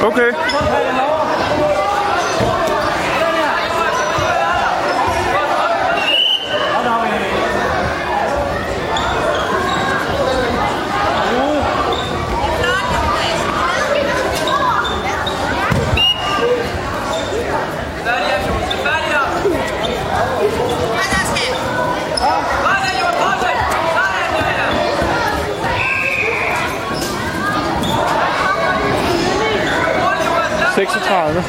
Okay. Seksogtredive.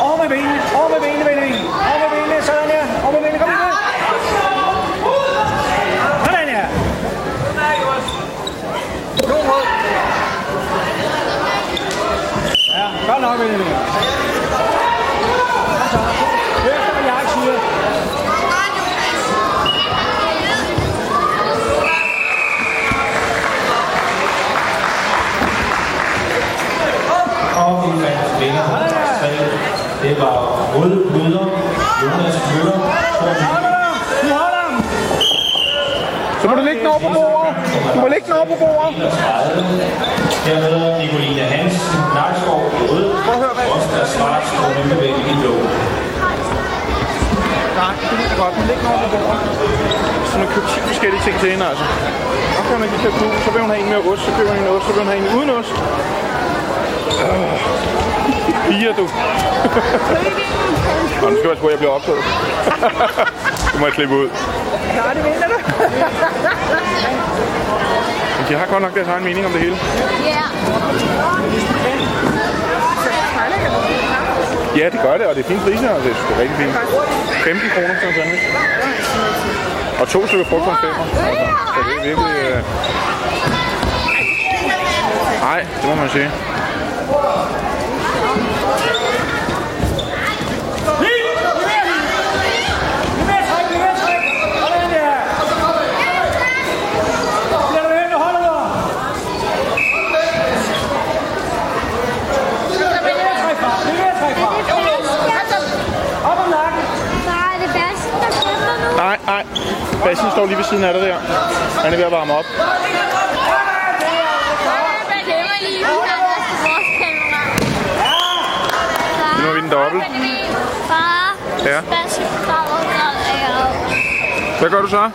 Over med benene, over med benene, Benjamin. Over med benene, sådan der. Over med benene, kom igen. Sådan der. Ja, godt nok, Benjamin. Kom så. Hør efter, hvad jeg siger. Og vi fandt vinder på plads 3. Det var Røde Bryder, Jonas Møller, Torben. Så må du lægge den over på bordet. Du må lægge den over på bordet. 30. Dermed Nicoline Hansen, Nakskov i rød, Oscar Svarts og Nymbebæk i blå. Nej, det er godt. Men læg den over på bordet. Så man køber 10 forskellige ting til hende, altså. Og kan hun ikke købe nu, så vil hun have en med ost, så køber hun en med ost, så vil hun have en uden ost. Øh. Fire, du. Og nu skal jeg sgu, at jeg bliver optaget. det må jeg klippe ud. Ja, det vinder du. De har godt nok deres egen mening om det hele. Ja. Ja, det gør det, og det er fine priser, og det er sgu rigtig fint. 15 kroner for en sandwich. Og to stykker frugt for en femmer. Altså, så det er virkelig... Øh... Nej, det må man sige. Bliv ved at trække, bliv ved at trække. Sådan der. Bliver du ved, du holder dig. Bliv ved at trække fra, bliv ved at trække fra. Op om nakken. Far, er det Bastian, der kæmper nu? Nej, nej. Bassen står lige ved siden af dig der. Han er ved at varme op. Nu er vi den dobbelt. Far, Ja. Hvad gør du så?